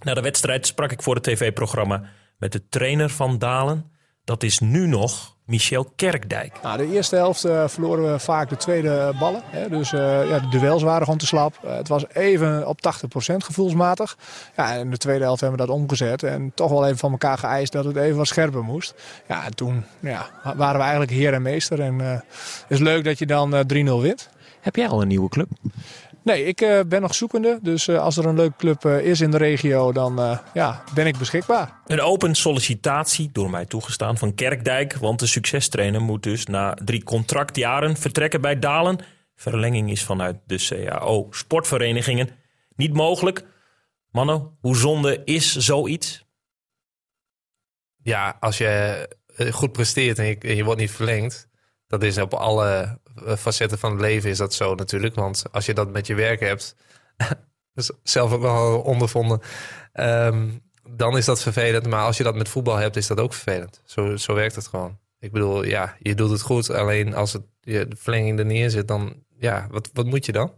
Na de wedstrijd sprak ik voor het tv-programma met de trainer van Dalen. Dat is nu nog Michel Kerkdijk. Nou, de eerste helft eh, verloren we vaak de tweede ballen. Hè. Dus eh, ja, de duels waren gewoon te slap. Eh, het was even op 80% gevoelsmatig. Ja, en in de tweede helft hebben we dat omgezet. En toch wel even van elkaar geëist dat het even wat scherper moest. Ja, en toen ja, waren we eigenlijk heer en meester. En eh, het is leuk dat je dan eh, 3-0 wint. Heb jij al een nieuwe club? Nee, ik eh, ben nog zoekende. Dus eh, als er een leuke club eh, is in de regio, dan eh, ja, ben ik beschikbaar. Een open sollicitatie, door mij toegestaan, van Kerkdijk. Want de succestrainer moet dus na drie contractjaren vertrekken bij Dalen. Verlenging is vanuit de CAO sportverenigingen niet mogelijk. Mannen, hoe zonde is zoiets? Ja, als je goed presteert en je, en je wordt niet verlengd... dat is op alle facetten van het leven is dat zo natuurlijk. Want als je dat met je werk hebt... zelf ook wel ondervonden... ehm, dan is dat vervelend. Maar als je dat met voetbal hebt, is dat ook vervelend. Zo, zo werkt het gewoon. Ik bedoel, ja, je doet het goed. Alleen als het, je, de verlenging er neer zit, dan... Ja, wat, wat moet je dan?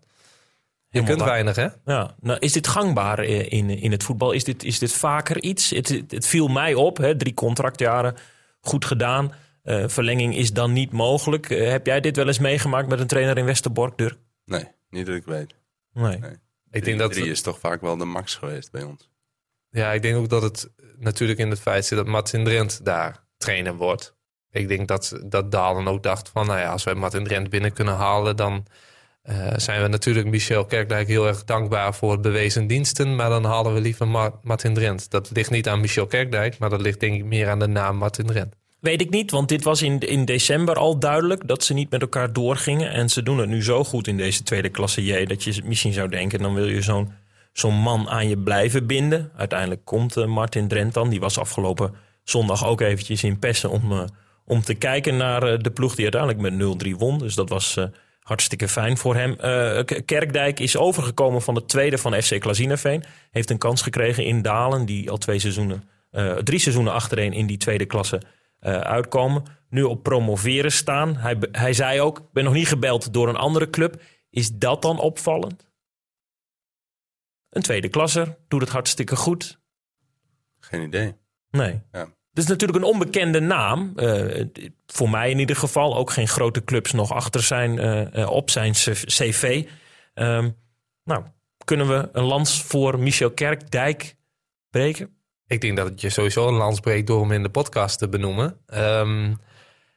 Je Helemaal kunt weinig, hè? Ja, nou, is dit gangbaar eh, in, in het voetbal? Is dit, is dit vaker iets? Het, het, het viel mij op, hè, drie contractjaren, goed gedaan. Eh, verlenging is dan niet mogelijk. Eh, heb jij dit wel eens meegemaakt met een trainer in Westerbork, Dirk? Nee, niet dat ik weet. Nee. Nee. Ik denk dat... drie is toch vaak wel de max geweest bij ons. Ja, ik denk ook dat het natuurlijk in het feit zit dat Martin Drent daar trainer wordt. Ik denk dat, dat Dalen ook dacht van, nou ja, als wij Martin Drent binnen kunnen halen, dan eh, zijn we natuurlijk Michel Kerkdijk heel erg dankbaar voor het bewezen diensten. Maar dan halen we liever Ma- Martin Drent. Dat ligt niet aan Michel Kerkdijk, maar dat ligt denk ik meer aan de naam Martin Drent. Weet ik niet, want dit was in, in december al duidelijk dat ze niet met elkaar doorgingen. En ze doen het nu zo goed in deze tweede klasse J dat je misschien zou denken, dan wil je zo'n zo'n man aan je blijven binden. Uiteindelijk komt eh, Martin Drent dan, die was afgelopen zondag ook eventjes in Pessen om, eh, om te kijken naar eh, de ploeg die uiteindelijk met 0-3 won. Dus dat was hartstikke fijn voor hem. Kerkdijk is overgekomen van de tweede van FC Klazineveen. Heeft een kans gekregen in Dalen, die al twee seizoenen, drie seizoenen achtereen in die tweede klasse eh, uitkomen. Nu op promoveren staan. Hij, hij zei ook, ik ben nog niet gebeld door een andere club. Is dat dan opvallend? Een tweede klasser, doet het hartstikke goed. Geen idee. Nee. Ja. Het is natuurlijk een onbekende naam. Eh, voor mij in ieder geval. Ook geen grote clubs nog achter zijn, eh, op zijn cv. Ehm, nou, kunnen we een lans voor Michel Kerkdijk breken? Ik denk dat het je sowieso een lans breekt door hem in de podcast te benoemen. Ehm,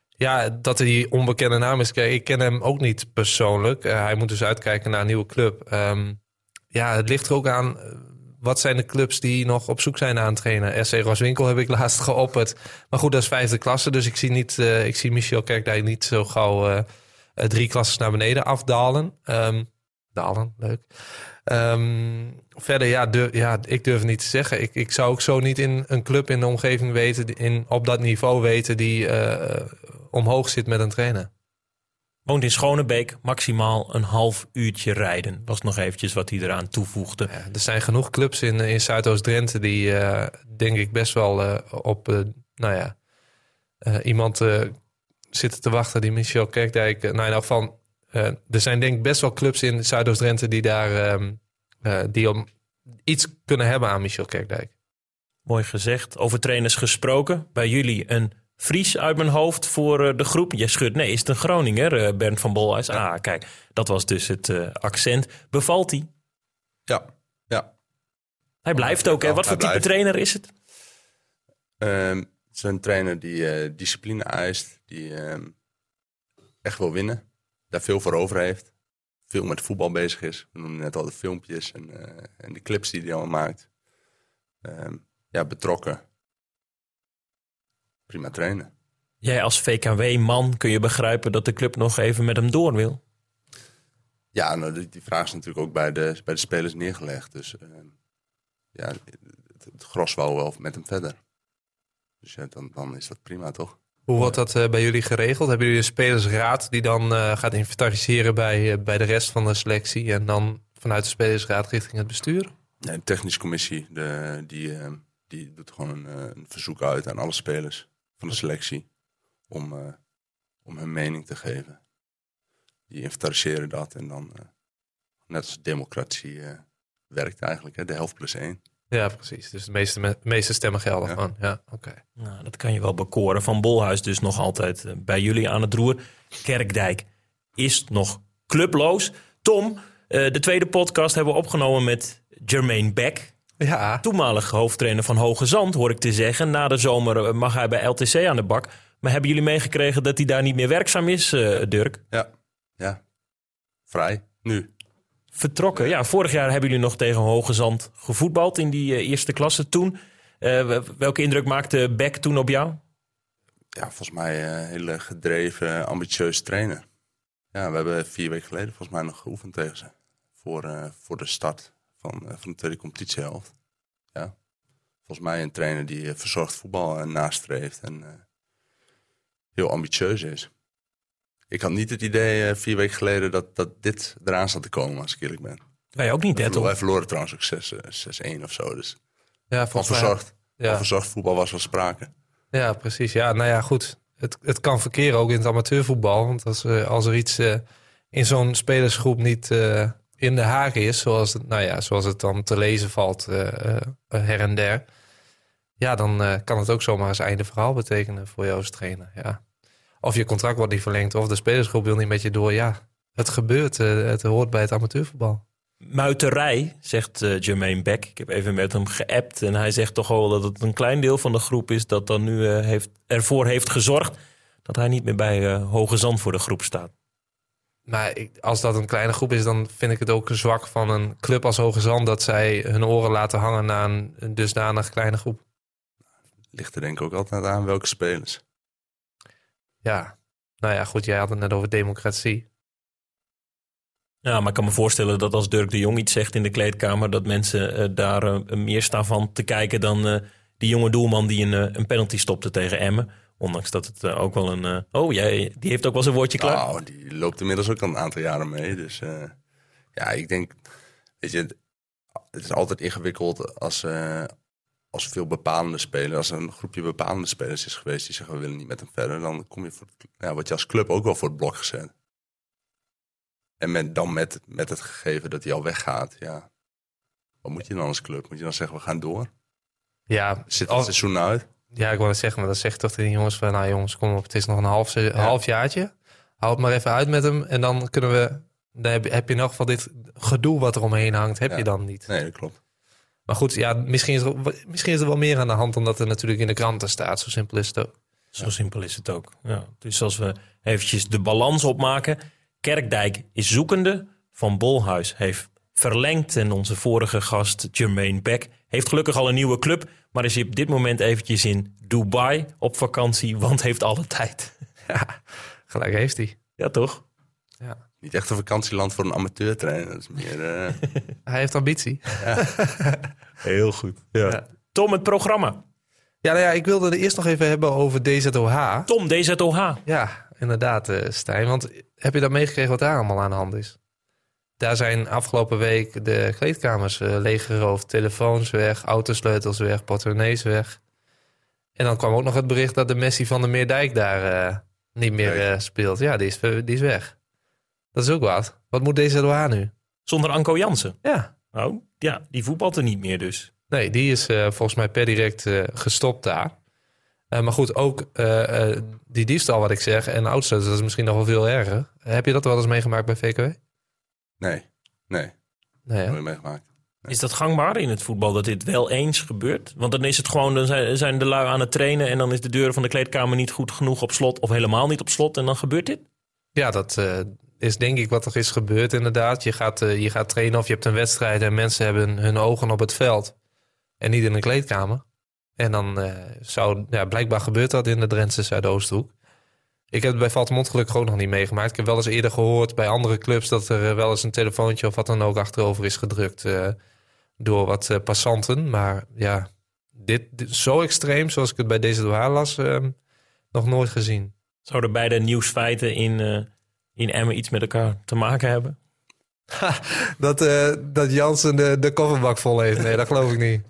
ja, dat hij onbekende naam is. Ik ken hem ook niet persoonlijk. Eh, hij moet dus uitkijken naar een nieuwe club. Ehm, ja, het ligt er ook aan. eh, Wat zijn de clubs die nog op zoek zijn naar een trainer? SC Roswinkel heb ik laatst geopperd. Maar goed, dat is vijfde klasse. Dus ik zie, niet, eh, ik zie Michel Kerkdijk niet zo gauw drie klasses naar beneden afdalen. Ehm, dalen, leuk. Ehm, verder, ja, durf, ja, ik durf het niet te zeggen. Ik, ik zou ook zo niet in een club in de omgeving weten, in, op dat niveau weten, die eh, omhoog zit met een trainer. Woont in Schonebeek, maximaal een half uurtje rijden. Was nog eventjes wat hij eraan toevoegde. Ja, er zijn genoeg clubs in, in Zuidoost-Drenthe die, eh, denk ik, best wel eh, op nou ja, iemand zitten te wachten die Michel Kerkdijk... nou in elk geval, er zijn denk ik best wel clubs in Zuidoost-Drenthe die daar... Ehm, die om iets kunnen hebben aan Michel Kerkdijk. Mooi gezegd. Over trainers gesproken. Bij jullie een Fries uit mijn hoofd voor de groep. Je schudt, nee, is het een Groninger, Bernd van Bolhuis? Ah, kijk, dat was dus het accent. Bevalt hij? Ja, ja. Hij blijft ook, hè? Wat voor type trainer is het? Um, het is een trainer die uh, discipline eist, die um, echt wil winnen, daar veel voor over heeft, veel met voetbal bezig is. We noemen net al de filmpjes en, uh, en de clips die hij allemaal maakt. Um, ja, betrokken. Prima trainen. Jij als VKW-man kun je begrijpen dat de club nog even met hem door wil? Ja, nou, die, die vraag is natuurlijk ook bij de, bij de spelers neergelegd. Dus uh, ja, het, het, gros wou wel met hem verder. Dus ja, dan, dan is dat prima, toch? Hoe wordt dat uh, bij jullie geregeld? Hebben jullie een spelersraad die dan uh, gaat inventariseren bij, uh, bij de rest van de selectie en dan vanuit de spelersraad richting het bestuur? Nee, de technische commissie de, die, die doet gewoon een, verzoek uit aan alle spelers van de selectie om, om hun mening te geven die inventariseren dat. En dan, net als democratie werkt eigenlijk, hè, de helft plus één. Ja, precies. Dus de meeste, meeste stemmen gelden ja. van. Ja, oké. Nou, dat kan je wel bekoren. Van Bolhuis dus nog altijd uh, bij jullie aan het roer. Kerkdijk is nog clubloos. Tom, de tweede podcast hebben we opgenomen met Jermaine Beck. Ja. Toenmalig hoofdtrainer van Hoge Zand, hoor ik te zeggen. Na de zomer mag hij bij LTC aan de bak. Maar hebben jullie meegekregen dat hij daar niet meer werkzaam is, Dirk? Ja, ja, vrij, nu. Vertrokken. Ja, vorig jaar hebben jullie nog tegen Hoge Zand gevoetbald in die uh, eerste klasse toen. Uh, welke indruk maakte Beck toen op jou? Ja, volgens mij een uh, hele gedreven, ambitieus trainer. Ja, we hebben vier weken geleden volgens mij nog geoefend tegen ze. Voor, voor de start van, van de tweede competitiehelft. Ja. Volgens mij een trainer die verzorgd voetbal nastreeft en heel ambitieus is. Ik had niet het idee uh, vier weken geleden dat, dat dit eraan zat te komen, als ik eerlijk ben. Wij ook niet, hè, toch? Wij verloren trouwens ook 6-1 uh, of zo. Dus ja, van verzorgd, ja. verzorgd voetbal was wel sprake. Ja, precies. Ja, nou ja, goed. Het, het kan verkeren ook in het amateurvoetbal. Want als, uh, als er iets uh, in zo'n spelersgroep niet uh, in de haak is, zoals het, nou ja, zoals het dan te lezen valt her en der. Ja, dan kan het ook zomaar eens einde verhaal betekenen voor jou als trainer. Ja of je contract wordt niet verlengd of de spelersgroep wil niet met je door. Ja, het gebeurt. Uh, het hoort bij het amateurvoetbal. Muiterij, zegt uh, Jermaine Beck. Ik heb even met hem geappt en hij zegt toch wel dat het een klein deel van de groep is dat dan nu uh, heeft, ervoor heeft gezorgd dat hij niet meer bij Hoge Zand voor de groep staat. Maar als dat een kleine groep is, dan vind ik het ook zwak van een club als Hoge Zand dat zij hun oren laten hangen naar een, een dusdanig kleine groep. Ligt er denk ik ook altijd aan welke spelers. Ja, nou ja, goed, jij had het net over democratie. Ja, maar ik kan me voorstellen dat als Dirk de Jong iets zegt in de kleedkamer, dat mensen uh, daar uh, meer staan van te kijken dan uh, die jonge doelman die een, een penalty stopte tegen Emmen. Ondanks dat het ook wel een. oh, jij, die heeft ook wel zijn woordje klaar. Nou, die loopt inmiddels ook al een aantal jaren mee. Dus ja, ik denk. Weet je, het is altijd ingewikkeld als, als veel bepalende spelers, als er een groepje bepalende spelers is geweest die zeggen we willen niet met hem verder, dan kom je voor ja, word je als club ook wel voor het blok gezet. En met, dan met, met het gegeven dat hij al weggaat, ja. Wat moet je dan als club? Moet je dan zeggen we gaan door? Ja. Zit het seizoen uit? Ja, ik wil het zeggen, maar dat zegt toch die jongens van, nou jongens, kom op, het is nog een half, ja. half jaartje. Houd het maar even uit met hem en dan kunnen we, dan heb je, heb je nog van dit gedoe wat er omheen hangt, heb ja. je dan niet. Nee, dat klopt. Maar goed, ja, misschien, is er, misschien is er wel meer aan de hand... omdat er natuurlijk in de kranten staat. Zo simpel is het ook. Zo ja. simpel is het ook. Ja. Dus als we eventjes de balans opmaken. Kerkdijk is zoekende. Van Bolhuis heeft verlengd. En onze vorige gast Jermaine Beck heeft gelukkig al een nieuwe club. Maar is op dit moment eventjes in Dubai op vakantie. Want heeft alle tijd. Ja, gelijk heeft hij. Ja, toch? Niet echt een vakantieland voor een amateurtrainer. Dat is meer, uh... Hij heeft ambitie. Ja. Heel goed. Ja. ja. Tom, het programma. Ja, nou ja, ik wilde het eerst nog even hebben over DZOH. Tom, DZOH. Ja, inderdaad, uh, Stijn. Want heb je dat meegekregen wat daar allemaal aan de hand is? Daar zijn afgelopen week de kleedkamers uh, leeggeroofd. Telefoons weg, autosleutels weg, portemonnees weg. En dan kwam ook nog het bericht dat de Messi van de Meerdijk daar eh, niet meer eh, speelt. Ja, die is, die is weg. Dat is ook wat. Wat moet deze Loa nu? Zonder Anko Jansen. Ja. Oh, ja, die voetbalt er niet meer dus. Nee, die is eh, volgens mij per direct eh, gestopt daar. Eh, maar goed, ook eh, eh, die diefstal wat ik zeg en oudste, dat is misschien nog wel veel erger. heb je dat wel eens meegemaakt bij VKW? Nee, nee, Nee, nooit meegemaakt. Is dat gangbaar in het voetbal dat dit wel eens gebeurt? Want dan is het gewoon, dan zijn, zijn de lui aan het trainen en dan is de deur van de kleedkamer niet goed genoeg op slot of helemaal niet op slot en dan gebeurt dit? Ja, dat eh, is denk ik wat er is gebeurd inderdaad. Je gaat, eh, je gaat trainen of je hebt een wedstrijd en mensen hebben hun ogen op het veld en niet in een kleedkamer. En dan eh, zou, ja, blijkbaar gebeurt dat in de Drentse Zuidoosthoek. Ik heb het bij Valtemont gelukkig nog niet meegemaakt. Ik heb wel eens eerder gehoord bij andere clubs dat er eh, wel eens een telefoontje of wat dan ook achterover is gedrukt door wat passanten. Maar ja, dit, dit- zo extreem zoals ik het bij deze doha las, eh, nog nooit gezien. Zouden beide nieuwsfeiten in, in Emmen iets met elkaar te maken hebben? Dat, eh, dat Jansen de, de kofferbak vol heeft. Nee, dat geloof ik niet.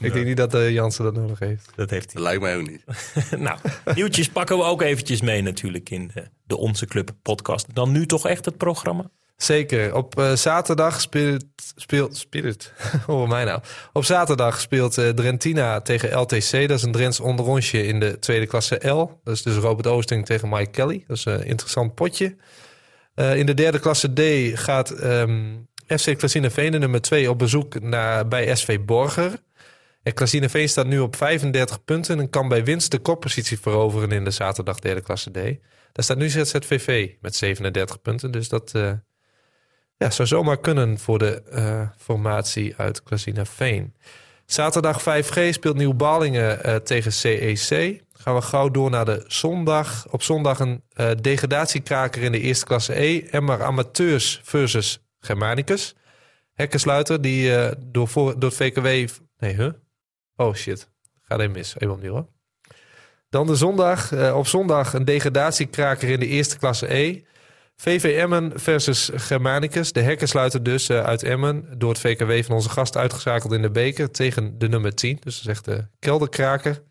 Ik denk niet dat eh, Jansen dat nodig heeft. Dat heeft Dat hij. lijkt mij ook niet. nou, nieuwtjes pakken we ook eventjes mee natuurlijk in de, de Onze Club podcast. Dan nu toch echt het programma? Zeker. Op eh, zaterdag speelt... speelt, speelt Hoor mij nou. Op zaterdag speelt eh, Drentina tegen LTC. Dat is een Drents onderrondje in de tweede klasse L. Dat is dus Robert Oosting tegen Mike Kelly. Dat is een interessant potje. Eh, in de derde klasse D gaat ehm, FC Klasineveen de nummer 2 op bezoek naar, bij SV Borger. En Klasineveen staat nu op 35 punten en kan bij winst de koppositie veroveren in de zaterdag derde klasse D. Daar staat nu ZZVV met 37 punten. Dus dat eh, ja, zou zomaar kunnen voor de eh, formatie uit Klasineveen. Zaterdag 5G speelt Nieuw-Ballingen eh, tegen CEC. Gaan we gauw door naar de zondag. Op zondag een eh, degradatiekraker in de eerste klasse E. Emmer Amateurs versus Germanicus. Hekkensluiter die eh, door, voor, door het VKW... Nee, huh? Oh shit. Gaat even mis. Even opnieuw hoor. Dan de zondag. op zondag een degradatiekraker in de eerste klasse E. VV Emmen versus Germanicus. De hekkensluiter dus eh, uit Emmen. Door het VKW van onze gast uitgeschakeld in de beker. Tegen de nummer 10. Dus dat is echt de kelderkraker.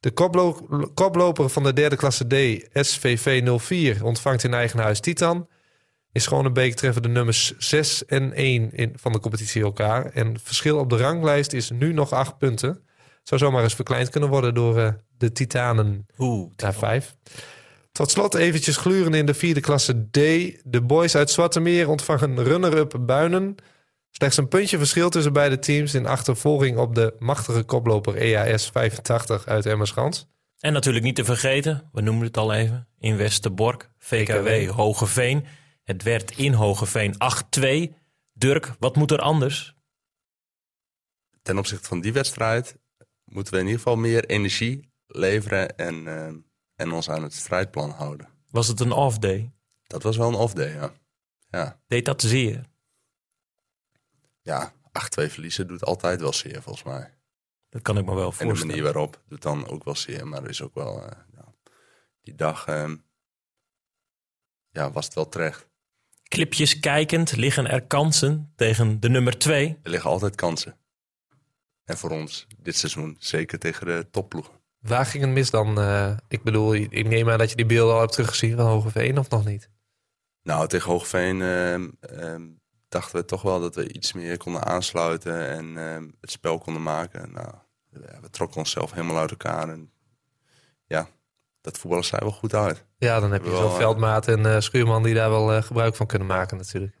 De koplo- koploper van de derde klasse D, SVV 04, ontvangt in eigen huis Titan. In Schonebeek treffen de nummers 6 en 1 in, van de competitie elkaar. En het verschil op de ranglijst is nu nog 8 punten. Zou zomaar eens verkleind kunnen worden door eh, de Titanen Oeh, naar 5. Tot slot eventjes gluren in de vierde klasse D. De boys uit Zwartemeer ontvangen runner-up Buinen. Slechts een puntje verschil tussen beide teams in achtervolging op de machtige koploper EAS 85 uit Emmerschans. En natuurlijk niet te vergeten, we noemen het al even, in Westerbork, VKW VKW. Hogeveen. Het werd in Hogeveen 8-2. Dirk, wat moet er anders? Ten opzichte van die wedstrijd moeten we in ieder geval meer energie leveren en, eh, en ons aan het strijdplan houden. Was het een off-day? Dat was wel een off-day, ja. Ja, Deed dat zeer? ja 8-2 verliezen doet altijd wel zeer, volgens mij. Dat kan ik me wel En de voorstellen. manier waarop doet dan ook wel zeer. Maar is ook wel, eh, ja, die dag ehm, ja, was het wel terecht. Clipjes kijkend liggen er kansen tegen de nummer 2. Er liggen altijd kansen. En voor ons dit seizoen zeker tegen de topploegen. Waar ging het mis dan? Eh, ik bedoel, ik neem aan dat je die beelden al hebt teruggezien van Hogeveen of nog niet? Nou, tegen Hoogveen ehm, ehm, dachten we toch wel dat we iets meer konden aansluiten en ehm, het spel konden maken. Nou, ja, we trokken onszelf helemaal uit elkaar. En ja, dat voetballen zij wel goed uit. Ja, dan heb je Wel, zo'n Veldmaat en eh, Schuurman die daar wel eh, gebruik van kunnen maken natuurlijk.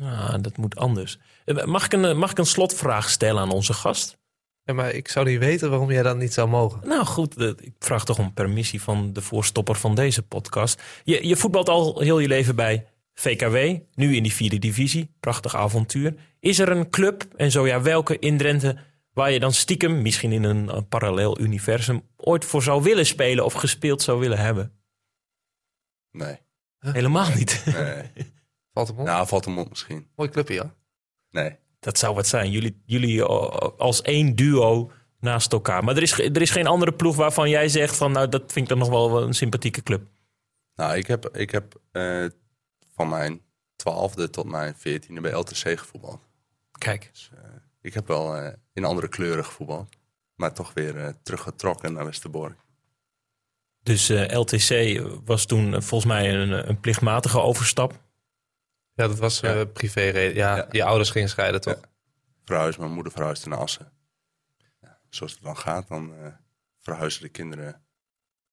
Ah, dat moet anders. Mag ik, een, mag ik een slotvraag stellen aan onze gast? Ja, maar ik zou niet weten waarom jij dat niet zou mogen. Nou goed, ik vraag toch om permissie van de voorstopper van deze podcast. Je, je voetbalt al heel je leven bij VKW, nu in die vierde divisie. Prachtig avontuur. Is er een club, en zo ja, welke in Drenthe, waar je dan stiekem, misschien in een, parallel universum, ooit voor zou willen spelen of gespeeld zou willen hebben? Nee, Helemaal niet. nee. Valt hem op? nou, valt hem op misschien. Mooi clubje, ja. Nee. Dat zou wat zijn. Jullie, jullie eh, als één duo naast elkaar. Maar er is, er is geen andere ploeg waarvan jij zegt van, nou, dat vind ik dan nog wel een sympathieke club. Nou, ik heb, ik heb eh, van mijn twaalfde tot mijn veertiende bij LTC gevoetbald. Kijk. Ik heb wel eh, in andere kleuren gevoetbald. maar toch weer eh, teruggetrokken naar Westerbork. Dus eh, LTC was toen eh, volgens mij een, een plichtmatige overstap. Ja, dat was Ja. eh privé. Ja, Ja. je ouders gingen scheiden, toch? Verhuisd, mijn moeder verhuisde naar Assen. Ja, zoals het dan gaat, dan eh, verhuizen de kinderen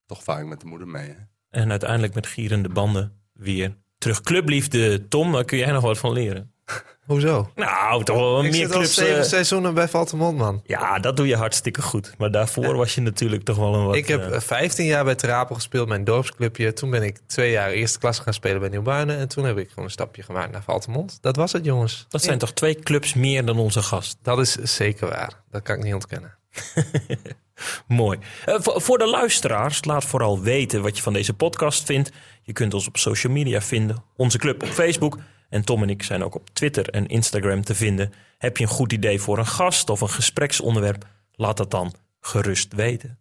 toch vaak met de moeder mee. Hè? En uiteindelijk met gierende banden weer terug. Clubliefde, Tom, daar kun jij nog wat van leren. Hoezo? Nou, toch wel Ik meer zit al clubs. zeven eh, seizoenen bij Valtemont, man. ja, dat doe je hartstikke goed. Maar daarvoor was je natuurlijk toch wel een wat... ik heb eh, eh, 15 jaar bij Terapel gespeeld, mijn dorpsclubje. Toen ben ik twee jaar eerste klas gaan spelen bij Nieuwbuinen. En toen heb ik gewoon een stapje gemaakt naar Valtemont. Dat was het, jongens. dat zijn toch twee clubs meer dan onze gast. Dat is zeker waar. Dat kan ik niet ontkennen. Mooi. Eh, voor de luisteraars, laat vooral weten wat je van deze podcast vindt. Je kunt ons op social media vinden. Onze club op Facebook. En Tom en ik zijn ook op Twitter en Instagram te vinden. Heb je een goed idee voor een gast of een gespreksonderwerp? Laat dat dan gerust weten.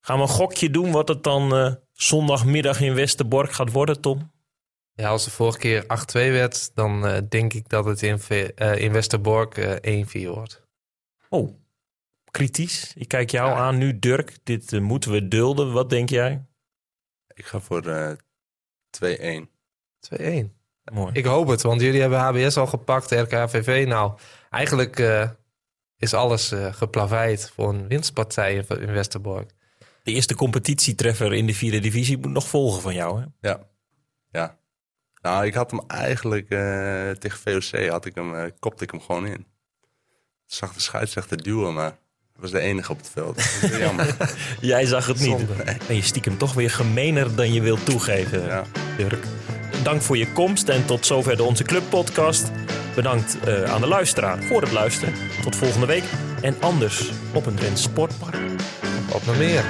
Gaan we een gokje doen wat het dan eh, zondagmiddag in Westerbork gaat worden, Tom? Ja, als de vorige keer 8-2 werd, dan eh, denk ik dat het in, eh, in Westerbork eh 1-4 wordt. Oh, kritisch. Ik kijk jou aan nu, Dirk. Dit moeten we dulden. Wat denk jij? Ik ga voor eh 2-1. 2-1. Mooi. Ik hoop het, want jullie hebben HBS al gepakt, RKVV. Nou, eigenlijk eh, is alles eh geplaveid voor een winstpartij in, Westerbork. De eerste competitietreffer in de vierde divisie moet nog volgen van jou, hè? Ja. ja. Nou, ik had hem eigenlijk eh, tegen VOC, had ik hem, kopte ik hem gewoon in. Zag de scheidsrechter duwen, maar dat was de enige op het veld. Dat is heel jammer. Jij zag het niet. Zonde. En je stiekem toch weer gemener dan je wilt toegeven, ja. Dirk. Dank voor je komst en tot zover de Onze Club podcast. Bedankt eh, aan de luisteraar voor het luisteren. Tot volgende week. En anders op een Drents Sportpark. Op naar meer.